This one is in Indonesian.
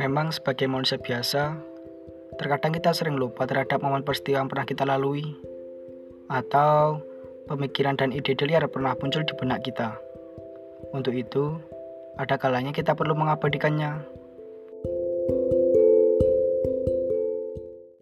Memang sebagai manusia biasa, terkadang kita sering lupa terhadap momen peristiwa yang pernah kita lalui, atau pemikiran dan ide liar pernah muncul di benak kita. Untuk itu, ada kalanya kita perlu mengabadikannya.